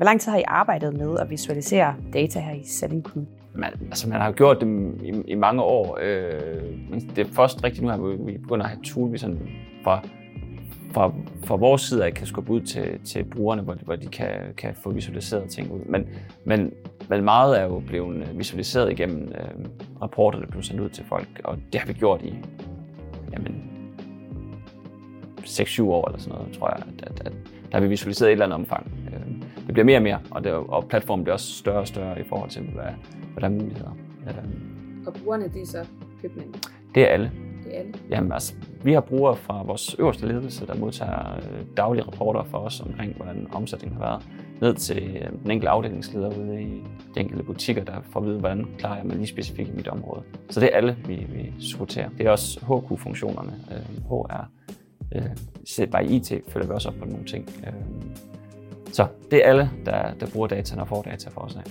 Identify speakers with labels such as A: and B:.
A: Hvor lang tid har I arbejdet med at visualisere data her i Selling Crew?
B: Man, altså man har gjort det i, i mange år, øh, men det er først rigtigt nu, at vi begynder at have tool, vi sådan fra, fra, fra vores side af kan skubbe ud til, til brugerne, hvor de, hvor de kan, kan få visualiseret ting ud. Men, men, men meget er jo blevet visualiseret igennem øh, rapporter, der bliver sendt ud til folk, og det har vi gjort i jamen, 6-7 år eller sådan noget, tror jeg, at, at, at der har vi visualiseret i et eller andet omfang. Øh, det bliver mere og mere, og, det, og platformen bliver også større og større i forhold til, hvad, hvad der er muligheder. Øh,
C: og brugerne, det er så købmænd?
B: Det er alle.
C: Det er alle?
B: Jamen altså, vi har brugere fra vores øverste ledelse, der modtager øh, daglige rapporter for os omkring, hvordan omsætningen har været, ned til den enkelte afdelingsleder ude i de enkelte butikker, der får at vide, hvordan klarer jeg mig lige specifikt i mit område. Så det er alle, vi, vi supporterer. Det er også HQ-funktionerne. HR Øh, bare i IT følger vi også op på nogle ting. Så det er alle, der, der bruger data og får data for os af.